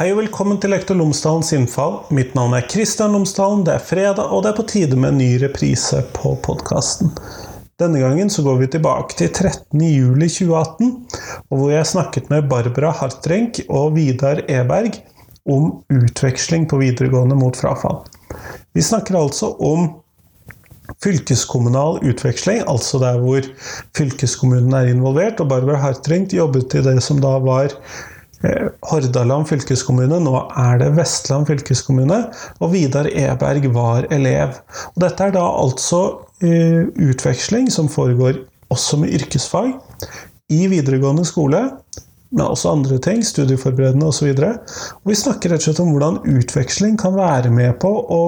Hei og velkommen til Lektor Lomsdalens innfall. Mitt navn er Kristian Lomsdalen. Det er fredag, og det er på tide med en ny reprise på podkasten. Denne gangen så går vi tilbake til 13.07.2018, hvor jeg snakket med Barbara Hartrenk og Vidar Eberg om utveksling på videregående mot frafall. Vi snakker altså om fylkeskommunal utveksling, altså der hvor fylkeskommunen er involvert. Og Barbara Hartrenk jobbet i det som da var Hordaland fylkeskommune, nå er det Vestland fylkeskommune. Og Vidar Eberg var elev. Og dette er da altså uh, utveksling som foregår også med yrkesfag i videregående skole. Men også andre ting, studieforberedende osv. Vi snakker rett og slett om hvordan utveksling kan være med på å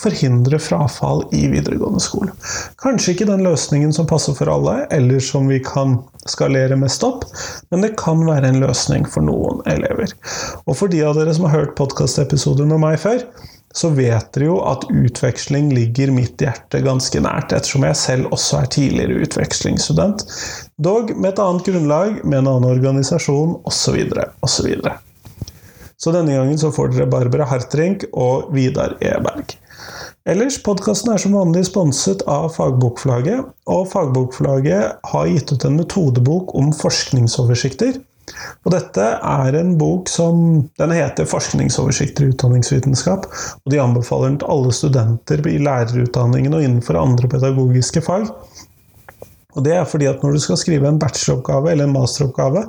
forhindre frafall i videregående skole. Kanskje ikke den løsningen som passer for alle, eller som vi kan skalere mest opp, men det kan være en løsning for noen elever. Og for de av dere som har hørt podkastepisoder med meg før, så vet dere jo at utveksling ligger mitt hjerte ganske nært, ettersom jeg selv også er tidligere utvekslingsstudent. Dog med et annet grunnlag, med en annen organisasjon, osv., osv. Så denne gangen så får dere Barbara Hartrink og Vidar Eberg. Ellers, podkasten er som vanlig sponset av Fagbokforlaget, og Fagbokforlaget har gitt ut en metodebok om forskningsoversikter. Og dette er en bok som Den heter 'Forskningsoversikter i utdanningsvitenskap', og de anbefaler den til alle studenter i lærerutdanningen og innenfor andre pedagogiske fag. Og det er fordi at når du skal skrive en bacheloroppgave eller en masteroppgave,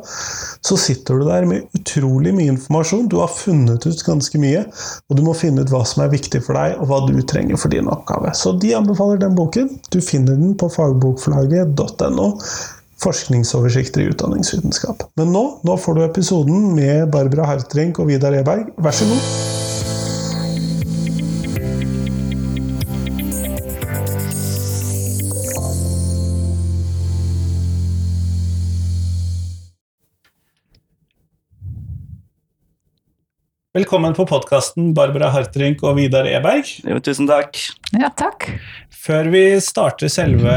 så sitter du der med utrolig mye informasjon. Du har funnet ut ganske mye, og du må finne ut hva som er viktig for deg, og hva du trenger for din oppgave. Så de anbefaler den boken. Du finner den på fagbokforlaget.no. Forskningsoversikter i utdanningsvitenskap. Men nå, nå får du episoden med Barbara Hartrink og Vidar Eberg. Vær så god. Velkommen på podkasten, Barbara Hartrink og Vidar Eberg. Jo, tusen takk. Ja, takk. Før vi starter selve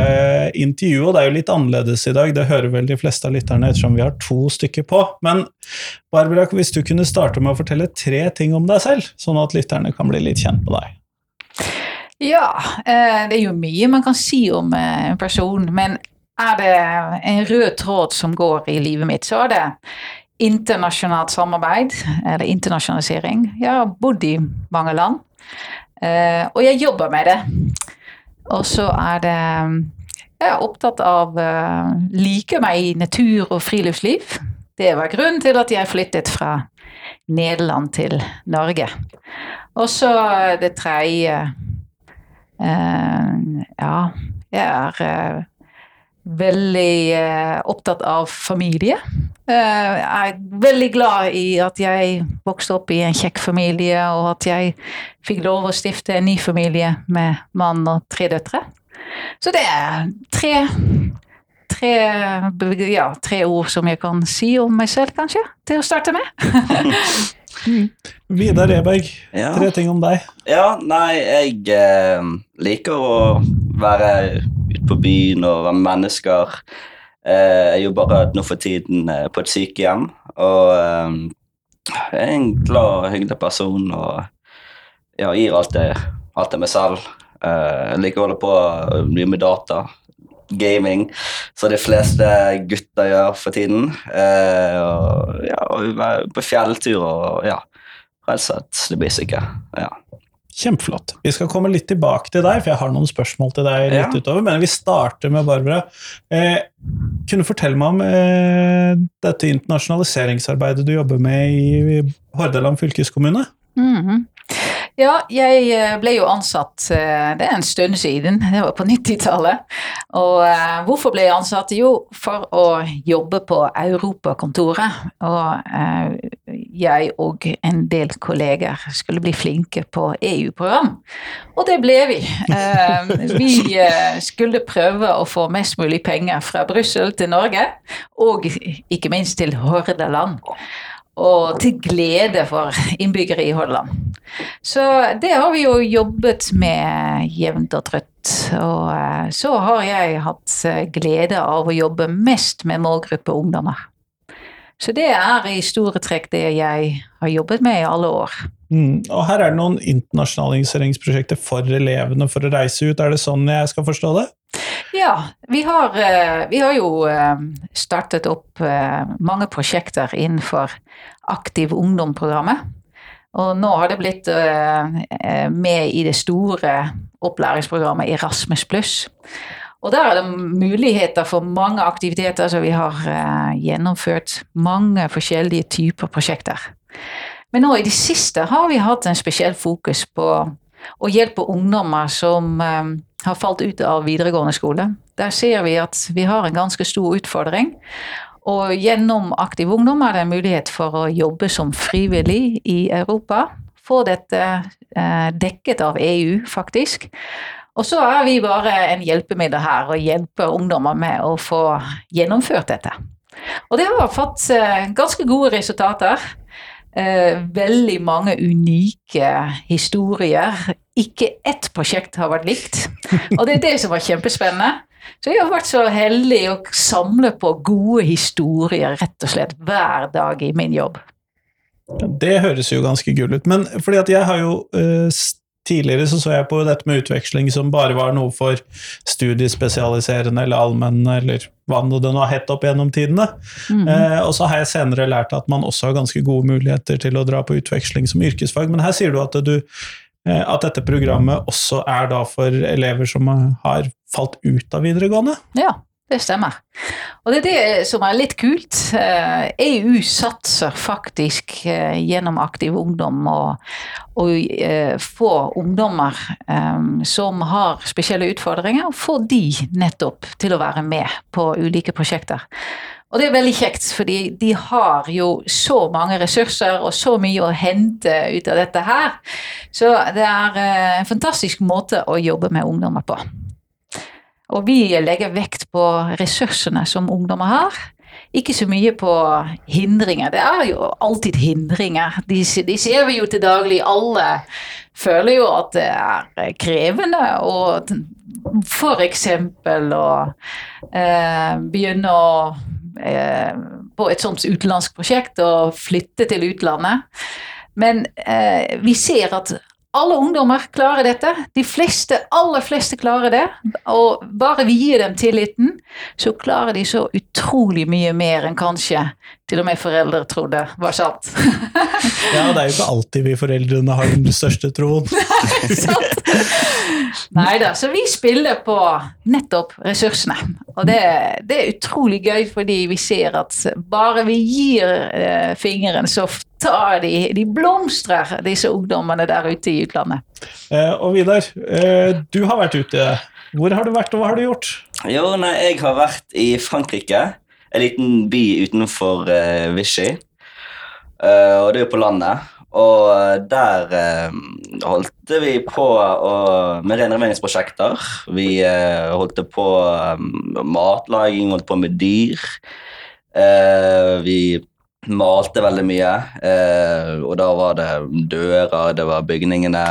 intervjuet, og det er jo litt annerledes i dag, det hører vel de fleste av lytterne ettersom vi har to stykker på, men Barbara, hvis du kunne starte med å fortelle tre ting om deg selv, sånn at lytterne kan bli litt kjent med deg. Ja, eh, det er jo mye man kan si om eh, en person, men er det en rød tråd som går i livet mitt, så er det internasjonalt samarbeid, eller internasjonalisering. Jeg har bodd i mange land, eh, og jeg jobber med det. Og så er det Jeg er opptatt av å Liker meg i natur og friluftsliv. Det var grunnen til at jeg flyttet fra Nederland til Norge. Og så det tredje uh, Ja, jeg er veldig opptatt av familie. Jeg er veldig glad i at jeg vokste opp i en kjekk familie, og at jeg fikk lov å stifte en ny familie med mann og tre døtre. Så det er tre, tre, ja, tre ord som jeg kan si om meg selv, kanskje, til å starte med. Vidar Eberg, ja. tre ting om deg. Ja, nei, jeg eh, liker å være ute på byen og være med mennesker. Eh, jeg jobber nå for tiden eh, på et sykehjem, og eh, jeg er en glad og hyggelig person og ja, gir alt det, alt det meg selv. Jeg liker å holde på mye med data, gaming, som de fleste gutter gjør for tiden. Og, ja, og på fjelltur og ja, rett og slett det basice. Ja. Kjempeflott. Vi skal komme litt tilbake til deg, for jeg har noen spørsmål til deg litt ja. utover. Men vi starter med Barbara. Eh, kunne du fortelle meg om eh, dette internasjonaliseringsarbeidet du jobber med i Hordaland fylkeskommune? Mm -hmm. Ja, jeg eh, ble jo ansatt eh, Det er en stund siden, det var på 90-tallet. Og uh, hvorfor ble jeg ansatt? Jo, for å jobbe på Europakontoret. Og jeg og en del kolleger skulle bli flinke på EU-program. Og det ble vi. Uh, vi skulle prøve å få mest mulig penger fra Brussel til Norge, og ikke minst til Hordaland og til glede for innbyggere i Hordaland. Så det har vi jo jobbet med jevnt og trøtt. Og eh, så har jeg hatt eh, glede av å jobbe mest med målgruppe ungdommer. Så det er i store trekk det jeg har jobbet med i alle år. Mm. Og her er det noen internasjonaliseringsprosjekter for elevene for å reise ut. Er det sånn jeg skal forstå det? Ja, vi har, eh, vi har jo eh, startet opp eh, mange prosjekter innenfor Aktiv ungdom-programmet. Og nå har det blitt med i det store opplæringsprogrammet Erasmus pluss. Og der er det muligheter for mange aktiviteter, så vi har gjennomført mange forskjellige typer prosjekter. Men nå i det siste har vi hatt en spesiell fokus på å hjelpe ungdommer som har falt ut av videregående skole. Der ser vi at vi har en ganske stor utfordring. Og gjennom Aktiv Ungdom er det en mulighet for å jobbe som frivillig i Europa. Få dette uh, dekket av EU, faktisk. Og så er vi bare en hjelpemiddel her og hjelper ungdommer med å få gjennomført dette. Og det har fått eh, ganske gode resultater. Eh, veldig mange unike historier. Ikke ett prosjekt har vært likt. Og det er det som var kjempespennende. Så jeg har vært så heldig å samle på gode historier rett og slett hver dag i min jobb. Det høres jo ganske gull ut. Men fordi at jeg har jo uh, Tidligere så, så jeg på dette med utveksling som bare var noe for studiespesialiserende eller allmenne eller hva det nå har hett opp gjennom tidene. Mm. Eh, og så har jeg senere lært at man også har ganske gode muligheter til å dra på utveksling som yrkesfag. Men her sier du at, du, eh, at dette programmet også er da for elever som har falt ut av videregående? Ja, det stemmer. Og det er det som er litt kult. EU eh, e satser faktisk eh, gjennom Aktiv Ungdom å eh, få ungdommer som har spesielle utfordringer, få de nettopp til å være med på ulike prosjekter. Og det er veldig kjekt, fordi de har jo så mange ressurser og så mye å hente ut av dette her. Så det er en fantastisk måte å jobbe med ungdommer på. Og vi legger vekt på ressursene som ungdommer har. Ikke så mye på hindringer. Det er jo alltid hindringer. De, de ser vi jo til daglig. Alle føler jo at det er krevende å f.eks. å eh, begynne å eh, på et sånt utenlandsk prosjekt og flytte til utlandet. Men eh, vi ser at alle ungdommer klarer dette. De fleste, aller fleste klarer det. Og bare vi gir dem tilliten, så klarer de så utrolig mye mer enn kanskje til og med foreldre trodde var sant. ja, det er jo ikke alltid vi foreldrene har den største troen. Nei da, så vi spiller på nettopp ressursene. Og det, det, er utrolig gøy, fordi vi ser at bare vi gir eh, fingeren, så tar de De blomstrer, disse ungdommene der ute i utlandet. Eh, og Vidar, eh, du har vært ute. Hvor har du vært, og hva har du gjort? Jo, nei, Jeg har vært i Frankrike en liten by utenfor uh, Vichy. Uh, og det er jo på landet. Og uh, der eh, holdt vi på å, med renoveringsprosjekter. Vi holdt på med matlaging, holdt på med dyr. vi malte veldig mye. og da var det dører, det var bygningene.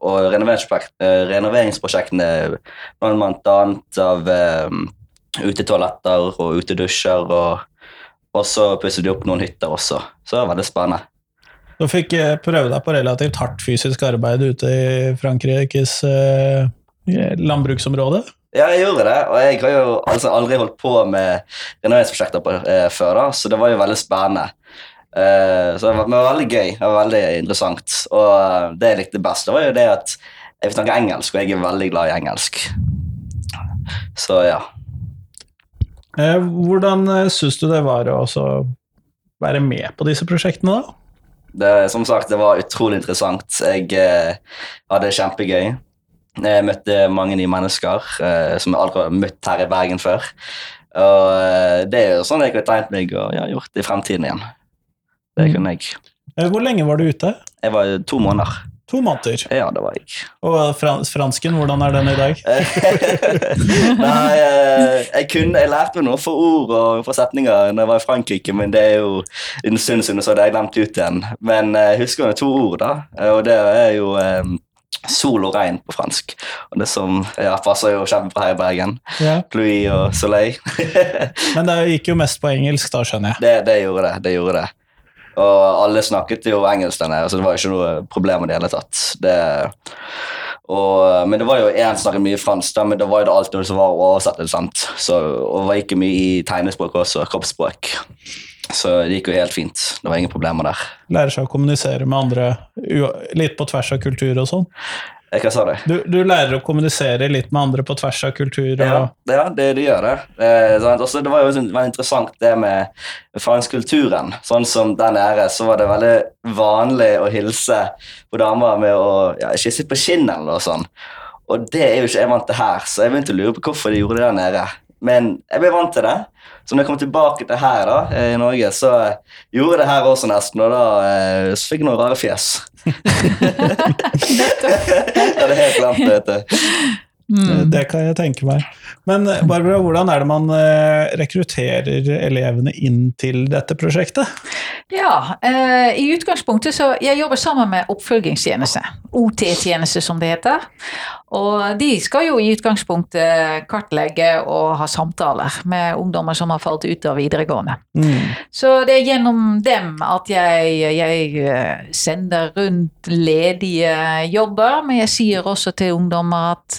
og renoveringsprosjektene blant annet av utetoaletter og utedusjer. Og, og så pusset de opp noen hytter også. Så det var veldig spennende. Du fikk prøve deg på relativt hardt fysisk arbeid ute i Frankrikes eh, landbruksområde? Ja, jeg gjorde det, og jeg har jo altså aldri holdt på med renoveringsprosjekter eh, før, da, så det var jo veldig spennende. Eh, så det var, det var, veldig gøy det var veldig interessant. Og eh, det jeg likte best, det var jo det at jeg vil snakke engelsk, og jeg er veldig glad i engelsk. Så ja. Eh, hvordan syns du det var å være med på disse prosjektene, da? Det, som sagt, det var utrolig interessant. Jeg eh, hadde det kjempegøy. Jeg møtte mange nye mennesker eh, som jeg aldri har møtt her i Bergen før. Og eh, det er jo sånn jeg kunne tenkt meg å ja, gjort i fremtiden igjen. Det mm. kunne jeg. Eh, hvor lenge var du ute? Jeg var to måneder. To måneder. Ja, det var jeg. Og fransken, hvordan er den i dag? Nei, eh, jeg, kunne, jeg lærte meg noen få ord og for setninger når jeg var i Frankrike, men det er jo en stund siden, så det har jeg glemt ut igjen. Men eh, jeg husker jo to ord, da. Og det er jo um, sol og regn på fransk. Og det som ja, passer jo kjempebra her i Bergen. Ja. Pluie og soleil. Men det gikk jo mest på engelsk, da, skjønner jeg. det, det gjorde det. det gjorde det. Og alle snakket jo engelsk der nede, så det var jo ikke noe problem i det hele tatt. Det, og, men det var jo én snakket mye fransk, da, men det var jo det noe som var oversettet. sant? Så, og det var ikke mye i tegnespråk også, kroppsspråk. Så det gikk jo helt fint. Det var ingen problemer der. Lærer seg å kommunisere med andre litt på tvers av kultur og sånn. Hva sa du? Du, du lærer å kommunisere litt med andre på tvers av kultur og Ja, ja det, det gjør det. Eh. Også, det var jo sånn- interessant det med franskkulturen. Sånn som den er, så var det veldig vanlig å hilse på damer med å ja, kysse på kinnet eller noe sånt. Og det er jo ikke jeg vant til her, så jeg begynte å lure på hvorfor de gjorde det der nede. Men jeg ble vant til det. Så når jeg kom tilbake til her da, eh, i Norge, så eh, gjorde jeg det her også nesten, og da eh, så fikk jeg noen rare fjes. det hadde helt glemt det. vet du. Mm. Det kan jeg tenke meg. Men eh, Barbara, hvordan er det man eh, rekrutterer elevene inn til dette prosjektet? Ja, eh, i utgangspunktet så jeg jobber sammen med oppfølgingstjeneste, OT-tjeneste som det heter. Og de skal jo i utgangspunktet kartlegge og ha samtaler med ungdommer som har falt ut av videregående. Så det er gjennom dem at jeg, jeg eh, sender rundt ledige jobber, men jeg sier også til ungdommer at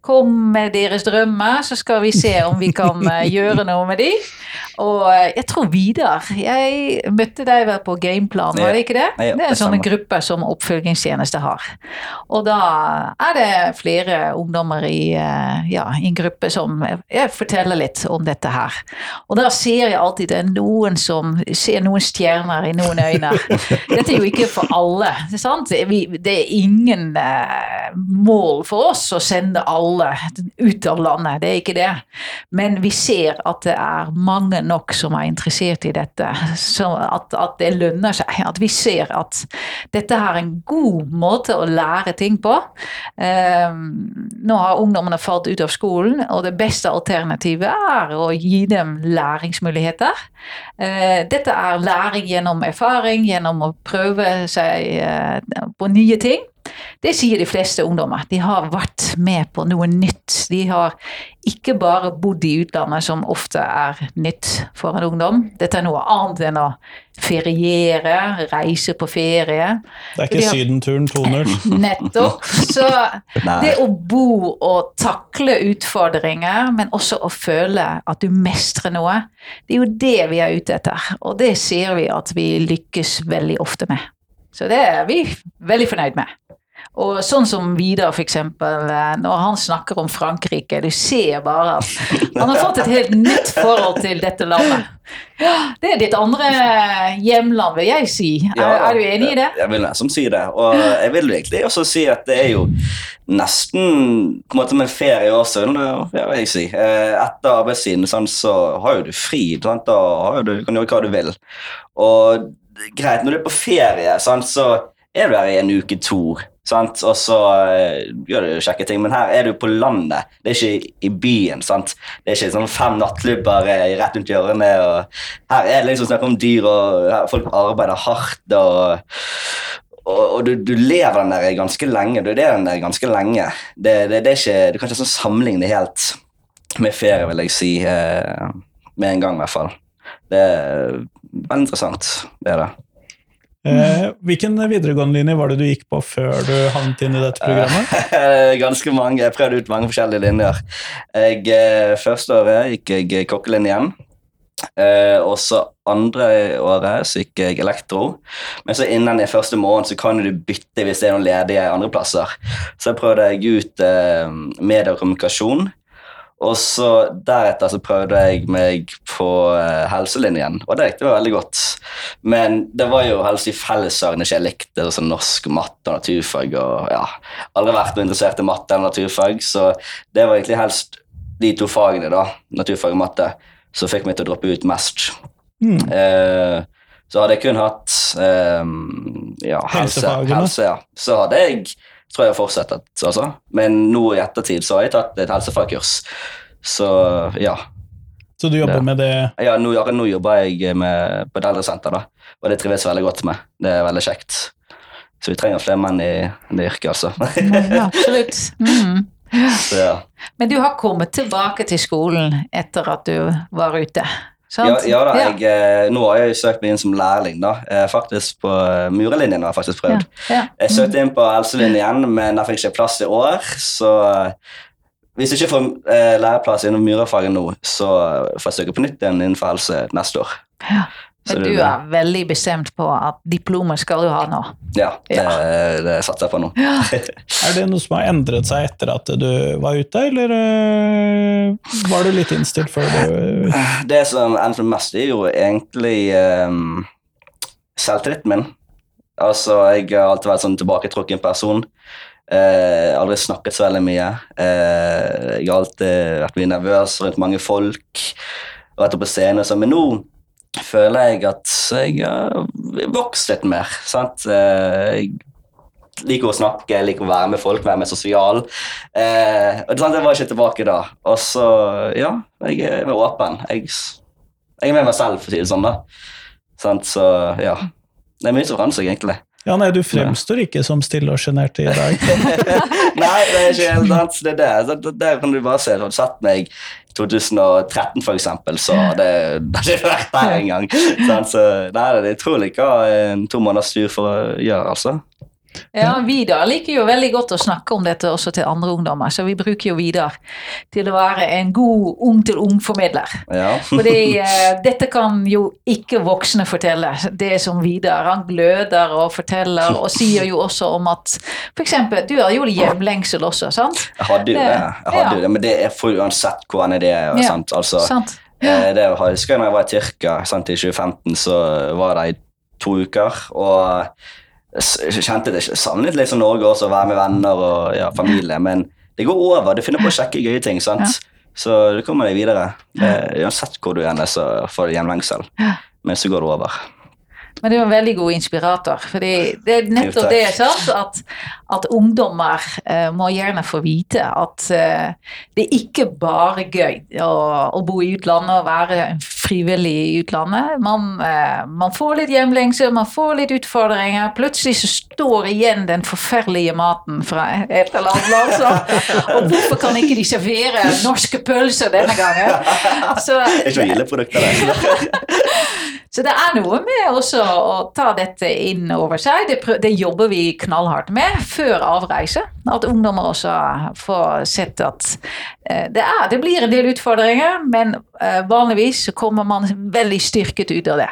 kom med deres drømmer, så skal vi se om vi kan eh, gjøre noe med de. Og eh, jeg tror Vidar, jeg møtte deg vel på Gameplan, var det ikke det? Ja, Det er en sånn gruppe som oppfølgingstjeneste har. Og da er det flere ungdommer i, eh, ja, i en gruppe som forteller litt om dette her. Og da ser jeg alltid det er noen som ser noen stjerner i noen øyne. Dette er jo ikke for alle. Det er, sant? Vi, det er ingen mål for oss å sende alle ut av landet, det er ikke det. Men vi ser at det er mange nok som er interessert i dette. Så at, at det lønner seg. At vi ser at dette er en god måte å lære ting på. Eh, nå har ungdommene falt ut av skolen, og det beste alternativet er å gi dem læringsmuligheter. Eh, dette er læring gjennom erfaring, gjennom å prøve seg eh, på nye ting. Det sier de fleste ungdommer. De har vært med på noe nytt. De har ikke bare bodd i utlandet, som ofte er nytt for en ungdom. Dette er noe annet enn å feriere, reise på ferie. Det er ikke De har- Sydenturen 2.0. Nettopp. Så det å bo og takle utfordringer, men også å føle at du mestrer noe, det er jo det vi er ute etter. Og det ser vi at vi lykkes veldig ofte med. Så det er vi veldig fornøyd med. Og sånn som Vidar, eksempel, eh, når han snakker om Frankrike, du ser bare at han har fått et helt nytt forhold til dette landet. Ja, det er ditt andre hjemland, vil jeg si. Er, er du enig i det? Jeg vil nesten si det. Og jeg vil egentlig også si at det er jo nesten på en måte med ferie også, vil jeg si. Eh, Etter arbeidstiden sånn, så har jo du fri. Sant? Da har du, kan du gjøre hva du vil. Og greit, når du er på ferie, sant, så er du her i en uke, to. Sant? Og så eh, gjør du kjekke ting, men her er du på landet. Det er ikke i byen. sant? Det er ikke sånn fem nattklubber eh, rett rundt hjørnet. og Her er det liksom snakk om dyr, og folk arbeider hardt. og og, du, du lever den der ganske lenge. Du er den der ganske lenge. Det, det, det er ikke, du kan ikke sånn sammenligne det helt med ferie, vil jeg si. Eh, med en gang, i hvert fall. Det er veldig interessant. Det er det. Eh, hvilken videregående linje var det du gikk på før du havnet inn i dette programmet? Eh, Ganske mange. Jeg prøvde ut mange forskjellige linjer. Jeg, eh, første året gikk jeg kokkelinjen. Eh, og så andre året så gikk jeg elektro. Men så innen i første måned så kan du bytte hvis det er noen ledige andre plasser. Så prøvde jeg ut eh, medie og kommunikasjon. Og så deretter så prøvde jeg meg på eh, helselinjen, og det gikk det veldig godt. Men det var jo helst i fellesfagene ikke jeg likte, sånn norsk, matte og naturfag. og ja, Aldri vært noe interessert i matte eller naturfag, så det var egentlig helst de to fagene, da, naturfag og matte, som fikk meg til å droppe ut mest. Mm. Eh, så hadde jeg kun hatt eh, ja, helse, helse ja. så hadde jeg tror jeg har fortsatt. Altså. Men nå i ettertid så har jeg tatt et helsefagkurs. Så ja. Så du jobber Ja. med det ja nå, nå jobber jeg med, på et eldresenter, da. og det trives jeg veldig godt med. Det er veldig kjekt. Så vi trenger flere menn i det yrket, altså. Ja, absolutt. Mm. så, ja. Men du har kommet tilbake til skolen etter at du var ute? Ja, Sant? ja da, jeg, ja. nå har jeg søkt meg inn som lærling, da. Eh, Faktisk på murelinjen har jeg faktisk prøvd. Ja. Jeg søkte inn på Elselinjen, men jeg fikk ikke plass i år. Så eh, hvis jeg ikke får eh, læreplass innen murerfaget nå, så får jeg søke på nytt igjen innenfor helse neste år. Men du er veldig bestemt på at diplomet skal du ha nå? Ja, det, Ja. det satser jeg på nå. Er det noe som har endret seg etter at du var ute, eller eh, var du litt innstilt før du Det som endrer mest, er jo egentlig um, selvtilliten min. Altså, jeg har alltid vært sånn tilbaketrukken person. Uh, aldri snakket så veldig mye. Uh, jeg har alltid vært mye nervøs rundt mange folk. Og etter på scenen, så, men nå føler jeg at jeg har vokst litt mer. Sant? Eh, jeg liker å snakke, jeg liker å være med folk, være med sosial. Eh, og det, sant, jeg var ikke tilbake da. Og så, ja, jeg er åpen. Jeg, jeg er med meg selv, for å si det sånn. da. Sant? Så ja. Det er mye som forandrer seg, egentlig. Ja, nei, du fremstår ikke som stille og sjenert i dag. Nei, det er ikke helt sant. Det er det. Der kan du bare se. Du har sett meg 2013, for eksempel, så det, det har ikke vært der engang. Så nei, det er utrolig hva en to måneders tur for å gjøre, altså. Ja, Vidar liker jo veldig godt å snakke om dette også til andre ungdommer, så vi bruker jo Vidar til å være en god ung-til-ung-formidler. Ja. Fordi eh, dette kan jo ikke voksne fortelle, det som Vidar. Han gløder og forteller, og sier jo også om at f.eks. du har jo hjemlengsel også, sant? Jeg hadde jo det. Jeg hadde Ja. det men det er for uansett hvordan det er. Ja. Sant? Altså, sant? Ja. Det jeg husker jeg når jeg var i Tyrkia sant, i 2015, så var det i to uker. Og kjente det savnet litt som Norge også, å være med venner og ja, familie. Men det går over. Du finner på å sjekke gøye ting. sant? Ja. Så du kommer deg videre. Eh, Uansett hvor du ender, så får du hjemlengsel. Men så går det over. Men du er en veldig god inspirator. fordi det er nettopp det sant? At, at ungdommer eh, må gjerne få vite at eh, det er ikke bare gøy å, å bo i utlandet og være frivillig i utlandet. Man, eh, man får litt hjemlengsel, man får litt utfordringer. Plutselig så står igjen den forferdelige maten fra et eller annet land. Så, og hvorfor kan ikke de servere norske pølser denne gangen? Så, noe gildeprodukter der. så det er noe med også å ta dette inn over seg. Det, prøv, det jobber vi knallhardt med før avreise. At ungdommer også får sett at eh, det, er, det blir en del utfordringer, men eh, vanligvis så kommer man veldig styrket ut av det.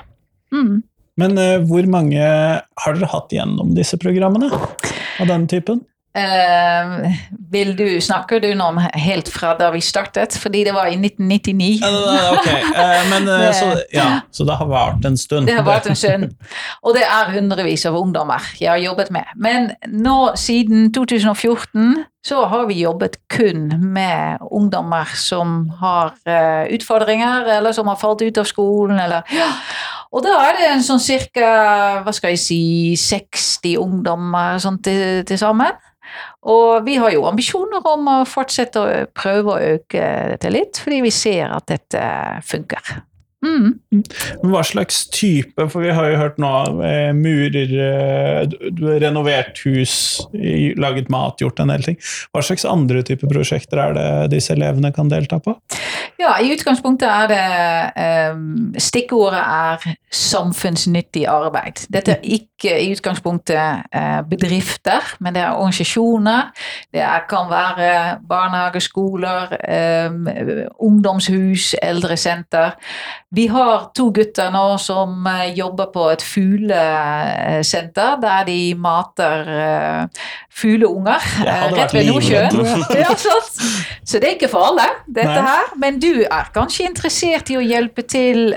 Mm. Men uh, hvor mange har dere hatt gjennom disse programmene av den typen? Eh, vil du, snakker du nå om helt fra da vi startet? Fordi det var i 1999. Ja, nei, nei, ok, uh, men det, så, ja, så det har vart en stund. Det har vært en stund. Og det er hundrevis av ungdommer jeg har jobbet med. Men nå siden 2014 så har vi jobbet kun med ungdommer som har eh, utfordringer, eller som har falt ut av skolen, eller ja. Og da er det en sånn cirka, hva skal jeg si, 60 ungdommer sånn til, til sammen. Og vi har jo ambisjoner om å fortsette å prøve å øke dette litt, fordi vi ser at dette funker. Mm. Hva slags type, for vi har jo hørt nå eh, murer, eh, renovert hus, laget mat, gjort en del ting. Hva slags andre typer prosjekter er det disse elevene kan delta på? Ja, i utgangspunktet er det eh, Stikkordet er samfunnsnyttig arbeid. Dette er ikke i utgangspunktet eh, bedrifter, men det er organisasjoner. Det kan være barnehager, skoler, eh, ungdomshus, eldresenter. Vi har to gutter nå som eh, jobber på et fuglesenter, der de mater fugleunger rett ved Nordsjøen. Ja. Så det er ikke for alle, dette Nei. her. Men du er kanskje interessert i å hjelpe til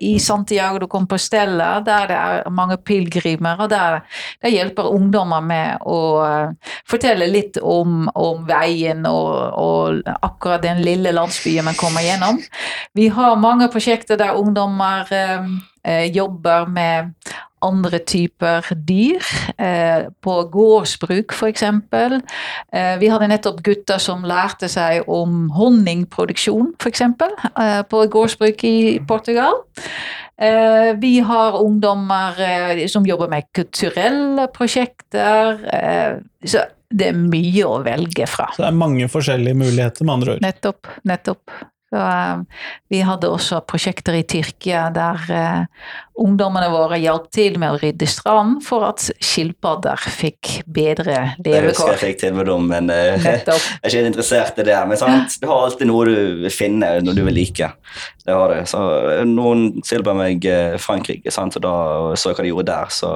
i Santiago de Compostela, der det er mange pilegrimer, og der, der hjelper ungdommer med å eh, fortelle litt om, om veien og, og akkurat den lille landsbyen man kommer gjennom. Vi har mange prosjekter der ungdommer eh, eh, jobber med andre typer dyr, eh, på gårdsbruk f.eks. Eh, vi hadde nettopp gutter som lærte seg om honningproduksjon f.eks. Eh, på gårdsbruk i Portugal. Eh, vi har ungdommer eh, som jobber med kulturelle prosjekter. Eh, så det er mye å velge fra. Så det er mange forskjellige muligheter, med andre ord. Nettopp. Nettopp. Så, eh, vi hadde også prosjekter i Tyrkia der eh, ungdommene våre hjalp til med å rydde stranden for at skilpadder fikk bedre Det husker jeg levekår. fikk tilbud om, men eh, jeg er ikke interessert i det. Men sant? du har alltid noe du vil finne, noe du vil like. Det har du. Så eh, noen tilbød meg eh, Frankrike, sant? og da så jeg hva de gjorde der, så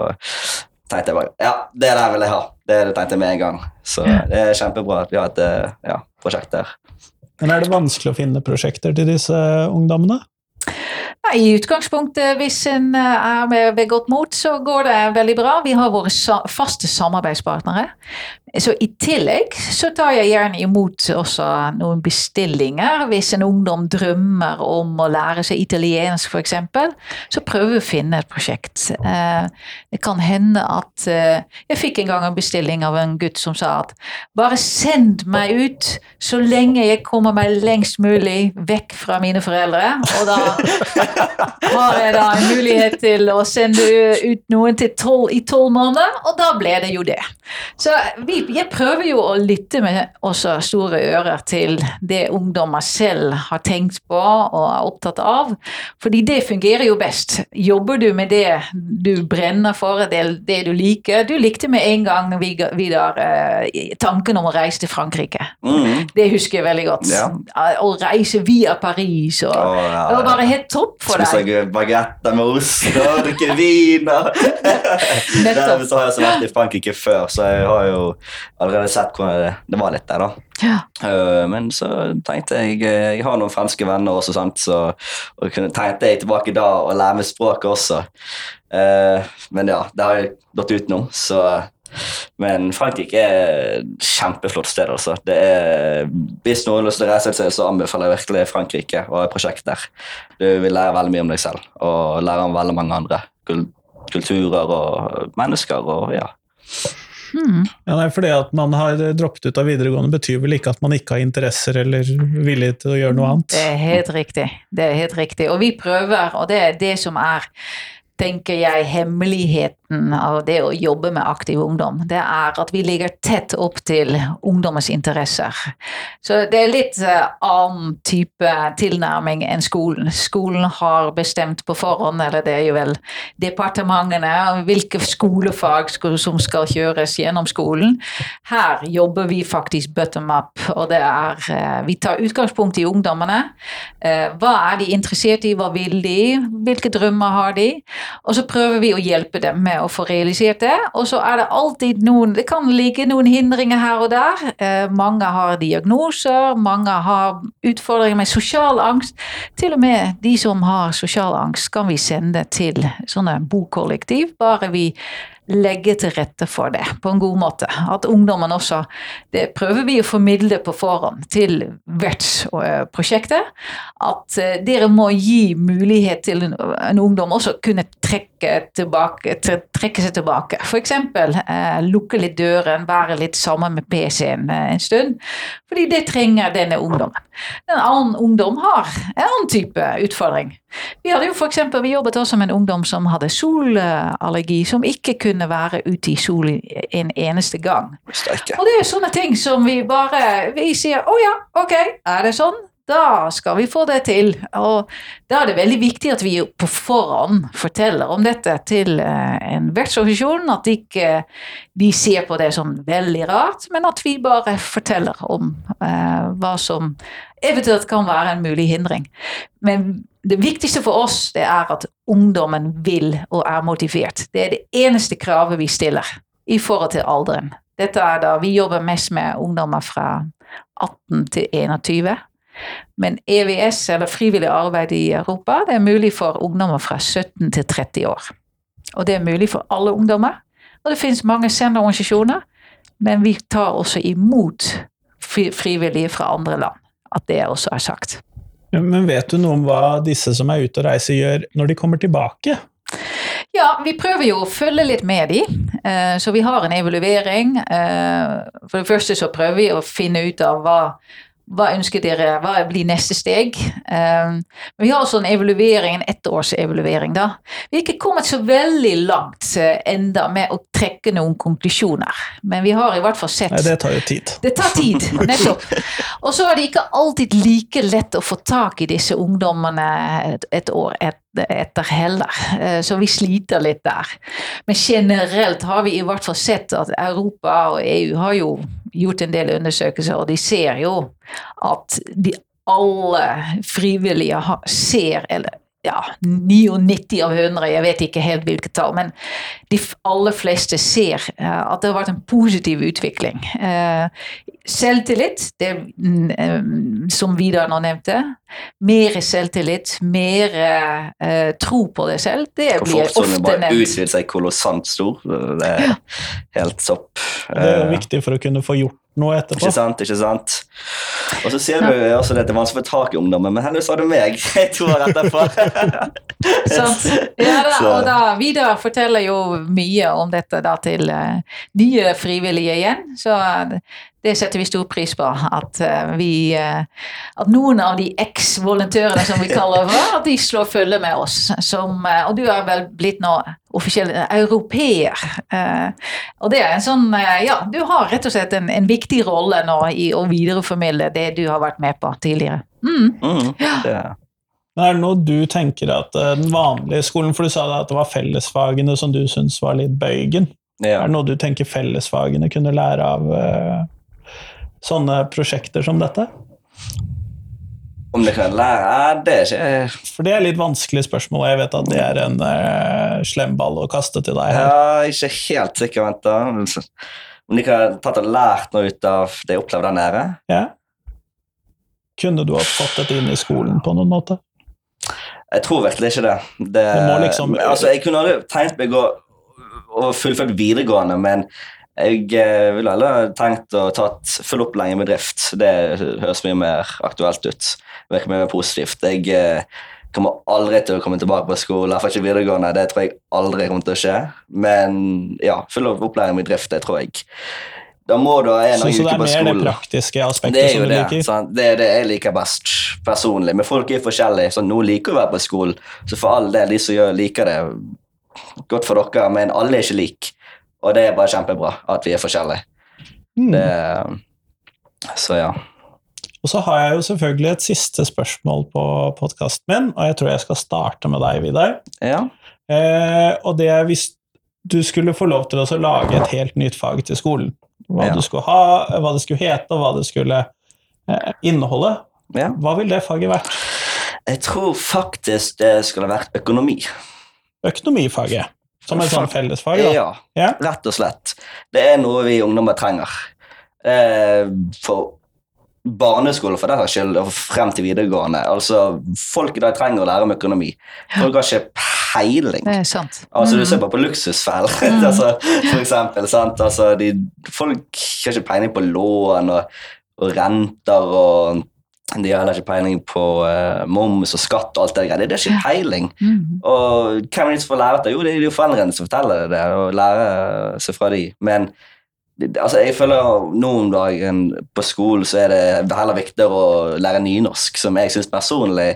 tenkte jeg bare ja, det der vil jeg ha. Det tenkte jeg med en gang. Så det er kjempebra at vi har et ja, prosjekt der. Men er det vanskelig å finne prosjekter til disse ungdommene? I utgangspunktet, hvis en eh, er ved godt mot, så går det veldig bra. Vi har våre faste samarbeidspartnere. Så I tillegg så tar jeg gjerne imot også noen bestillinger. Hvis en ungdom drømmer om å lære seg italiensk f.eks., så prøver vi å finne et prosjekt. Eh, Det kan hende at eh, Jeg fikk en gang en bestilling av en gutt som sa at bare send meg ut så lenge jeg kommer meg lengst mulig vekk fra mine foreldre. Og da har jeg da en mulighet til å sende ut noen til tolv, i tolv måneder, og da ble det jo det. Så vi, jeg prøver jo å lytte med også store ører til det ungdommer selv har tenkt på og er opptatt av, fordi det fungerer jo best. Jobber du med det du brenner for, det, det du liker Du likte med en gang, Vidar, eh, tanken om å reise til Frankrike. Mm. Det husker jeg veldig godt. Ja. Å reise via Paris og Å, ja, Det var bare helt topp for deg. Spise bagetter med ost og drikker vin. og- så har jeg også vært i Frankrike før, så jeg har jo allerede sett hvor det, det var litt der, da. Ja. Eh, men så tenkte jeg Jeg har noen franske venner også, sant, så og tenkte jeg tilbake da og lære meg språket også. Eh, men ja, det har jeg gått ut nå, så men Frankrike er et kjempeflott sted. altså. Det er, hvis noen har lyst til å reise et sted, så anbefaler jeg virkelig Frankrike og et prosjekt der. Du vil lære veldig mye om deg selv og lære om veldig mange andre kulturer og mennesker. og ja. Hmm. Ja, nei, for det at man har droppet ut av videregående, betyr vel ikke at man ikke har interesser eller vilje til å gjøre noe annet? Det er helt riktig. Det er helt riktig. Og vi prøver, og det er det som er tenker jeg, hemmeligheten av det å jobbe med aktiv ungdom, det er at vi ligger tett opp til ungdommens interesser. Så det er litt eh, annen type tilnærming enn skolen. Skolen har bestemt på forhånd, eller det er jo vel departementene, hvilke skolefag som skal kjøres gjennom skolen. Her jobber vi faktisk bottom up, og det er eh, Vi tar utgangspunkt i ungdommene. Eh, Hva er de interessert i, hva vil de, hvilke drømmer har de? Og så prøver vi å hjelpe dem med å få realisert det. Og så er det alltid noen Det kan ligge noen hindringer her og der. Eh, mange har diagnoser, mange har utfordringer med sosial angst. Til og med de som har sosial angst, kan vi sende til sånne bokollektiv, bare vi legge til rette for det på en god måte. At ungdommen også Det prøver vi å formidle på forhånd til vertsprosjektet. At eh, dere må gi mulighet til en ungdom også kunne trekke, tilbake, trekke seg tilbake. F.eks. Eh, lukke litt døren, være litt sammen med PC-en eh, en stund. Fordi det trenger denne ungdommen. En annen ungdom har en annen type utfordring. Vi hadde jo for eksempel, vi jobbet også med en ungdom som hadde solallergi, som ikke kunne være ute i solen en eneste gang. Og det er sånne ting som vi bare Vi sier å ja, ok, er det sånn? Da skal vi få det til. Og da er det veldig viktig at vi på forhånd forteller om dette til eh, en vertsorganisasjon. At ikke de ser på det som veldig rart, men at vi bare forteller om eh, hva som eventuelt kan være en mulig hindring. Men det viktigste for oss det er at ungdommen vil og er motivert. Det er det eneste kravet vi stiller i forhold til alderen. Dette er da, Vi jobber mest med ungdommer fra 18 til 21. Men EVS, eller frivillig arbeid i Europa, det er mulig for ungdommer fra 17 til 30 år. Og det er mulig for alle ungdommer. Og det finnes mange senderorganisasjoner, men vi tar også imot frivillige fra andre land. At det også er sagt. Men vet du noe om hva disse som er ute og reiser, gjør når de kommer tilbake? Ja, vi prøver jo å følge litt med de, eh, så vi har en evaluering. Eh, For det første så prøver vi å finne ut av hva, hva ønsker dere, hva blir neste steg? Um, vi har også en evaluering, en ettårsevaluering. da. Vi har ikke kommet så veldig langt uh, enda med å trekke noen konklusjoner. Men vi har i hvert fall sett Nei, det tar jo tid. det tar tid, nettopp. Og så er det ikke alltid like lett å få tak i disse ungdommene et, et år et, etter heller. Eh, Så vi sliter litt der. Men generelt har vi i hvert fall sett at Europa og EU har jo gjort en del undersøkelser, og de ser jo at de alle frivillige ser, eller ja, 99 av 100, jeg vet ikke helt hvilket tall, men de aller fleste ser eh, at det har vært en positiv utvikling. Selvtillit, det, mm, eh, som Vidar nå nevnte, mer selvtillit, mer eh, tro på deg selv, det blir Komfortsonen ofte bare nevnt. utvider seg kolossalt stor. Det er helt sopp. Det er viktig for å kunne få gjort noe etterpå. Ikke sant, ikke sant. Og så ser du også at det er vanskelig å få tak i ungdommen, men heldigvis har du meg to år etterpå. Ja, da, og da, Vidar forteller jo mye om dette da, til uh, nye frivillige igjen, så uh, det setter vi stor pris på. At, uh, vi, at noen av de eks-volontørene, som vi kaller at de slår følge med oss. Som, og du er vel blitt nå offisiell europeer. Og det er en sånn Ja, du har rett og slett en, en viktig rolle nå i å videreformidle det du har vært med på tidligere. Mm. Mm, det, Men Er det noe du tenker at eh, den vanlige skolen For du sa at det var fellesfagene som du syns var litt bøygen. ja. Er det noe du tenker fellesfagene kunne lære av uh, sånne prosjekter som dette? Om de kan lære Det er ikke For det er litt vanskelig spørsmål, og jeg vet at det er en uh, slem ball å kaste til deg her. Ja, ikke helt sikker, vent da. Om de kan tatt og lært noe ut av det jeg opplevde der nede? Ja. Kunne du ha fått dette inn i skolen på noen måte? Jeg tror virkelig ikke det. Det, liksom- altså, jeg kunne aldri tenkt meg å, å fullføre videregående, men jeg eh, ville heller tenkt å tatt full opplæring i bedrift. Det høres mye mer aktuelt ut. Virker mye mer positivt. Jeg eh, kommer aldri til å komme tilbake på skole, iallfall ikke videregående. Det tror jeg aldri kommer til å skje. Men ja, full opplæring i bedrift, det tror jeg. Da må du ha en Så, så det uke er på mer det skolen. praktiske Det aspektet det som du det. liker? Sant? Det er det jeg liker best personlig. Men folk er forskjellige. Så noen liker å være på skolen, så for all del, de som gjør, liker det, godt for dere, men alle er ikke like. Og det er bare kjempebra at vi er forskjellige. Mm. Det, så ja. Og så har jeg jo selvfølgelig et siste spørsmål på podkasten min, og jeg tror jeg skal starte med deg, Vidar. ja. Eh, og det er hvis du skulle få lov til å lage et helt nytt fag til skolen. Hva Ja. du skulle ha, hva det skulle hete, og hva det skulle eh, inneholde. ja. Hva ville det faget vært? Jeg tror faktisk det skulle vært økonomi. Økonomifaget. Som et sånt fellesfag, da. Ja, Ja. rett og slett. Det er noe vi ungdommer trenger. Eh, for barneskole for det saks skyld, og frem til videregående. Altså, Folk i dag trenger å lære om økonomi. Folk har ikke peiling. Det er sant. Altså, Mm. Du ser bare på luksusfell, Mm. altså, for eksempel. Sant? Altså, de, folk har ikke peiling på lån og, og renter, og de har heller ikke peiling på uh, moms og skatt og alt det der. Det er ikke peiling. Mm. Og hvem er de som får lære det? Jo, det er jo foreldrene som forteller det, og lærer seg fra de. Men det- altså, jeg føler nå om dagen på skolen så er det heller viktigere å lære nynorsk, som jeg syns personlig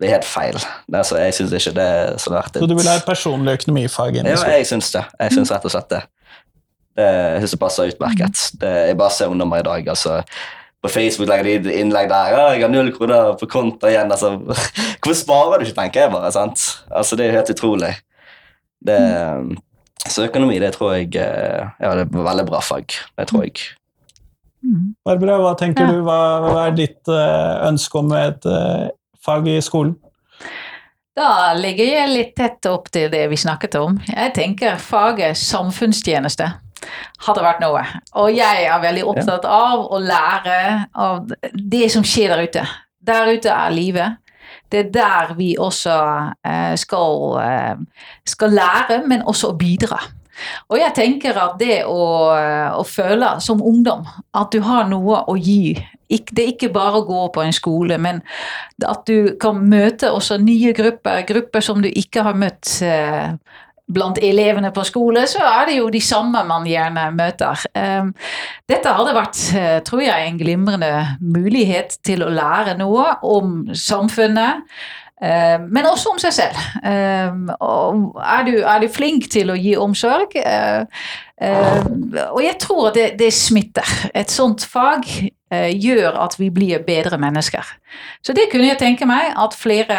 det er helt feil. Altså, jeg syns ikke det er så verdt Så du vil ha et personlig økonomifag Ja, jeg syns det. Jeg syns rett og slett det. det jeg syns det passer utmerket. Det, jeg bare ser ungdommer i dag, altså. På Facebook legger de innlegg der. Ja, 'Jeg har null kroner på konto igjen.' Altså, hvorfor sparer du ikke, tenker jeg bare. sant? Altså, Det er helt utrolig. Det, så økonomi, det tror jeg eh, Ja, det er et veldig bra fag. Det tror jeg. Mm. Barbara, hva tenker Ja. du? Hva, hva er ditt eh, ønske om et eh, fag i skolen? Da ligger jeg litt tett opp til det vi snakket om. Jeg tenker faget samfunnstjeneste hadde vært noe. Og jeg er veldig opptatt av å lære av det som skjer der ute. Der ute er livet. Det er der vi også eh, skal, eh, skal lære, men også bidra. Og jeg tenker at det å, å føle som ungdom at du har noe å gi Det er ikke bare å gå på en skole, men at du kan møte også nye grupper, grupper som du ikke har møtt eh, blant elevene på skole, så er det jo de samme man gjerne møter. Um, dette hadde vært, uh, tror jeg, en glimrende mulighet til å lære noe om samfunnet. Uh, men også om seg selv. Um, er, du, er, du, flink til å gi omsorg? Uh, og jeg tror det, det smitter. Et sånt fag gjør at vi blir bedre mennesker. Så det kunne jeg tenke meg at flere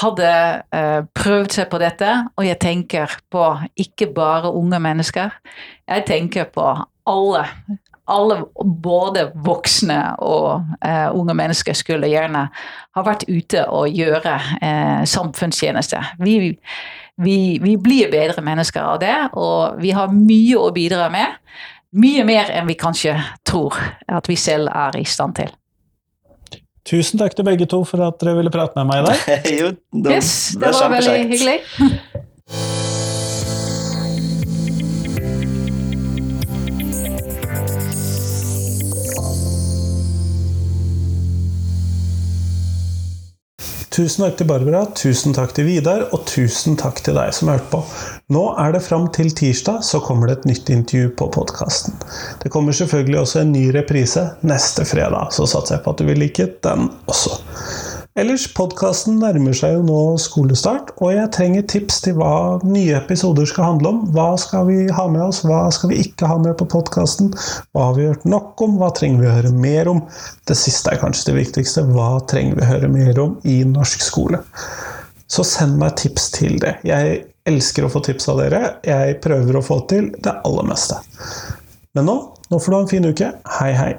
hadde uh, prøvd seg på dette, og jeg tenker på ikke bare unge mennesker. Jeg tenker på alle. Alle, både voksne og uh, unge mennesker, skulle gjerne ha vært ute og gjøre uh, samfunnstjeneste. Vi, vi, vi, blir bedre mennesker av det, og vi har mye å bidra med. Mye mer enn vi kanskje tror at vi selv er i stand til. Tusen takk til begge to for at dere ville prate med meg i dag. jo, det, yes, det var veldig hyggelig. Tusen takk til Barbara, tusen takk til Vidar, og tusen takk til deg som hørte på. Nå er det fram til tirsdag, så kommer det et nytt intervju på podkasten. Det kommer selvfølgelig også en ny reprise neste fredag, så satser jeg på at du vil like den også. Ellers, podkasten nærmer seg jo nå skolestart, og jeg trenger tips til hva nye episoder skal handle om. Hva skal vi ha med oss, hva skal vi ikke ha med på podkasten? Hva har vi hørt nok om, hva trenger vi å høre mer om? Det siste er kanskje det viktigste. Hva trenger vi å høre mer om i norsk skole? Så send meg tips til det. Jeg elsker å få tips av dere. Jeg prøver å få til det aller meste. Men nå, nå får du ha en fin uke. Hei, hei.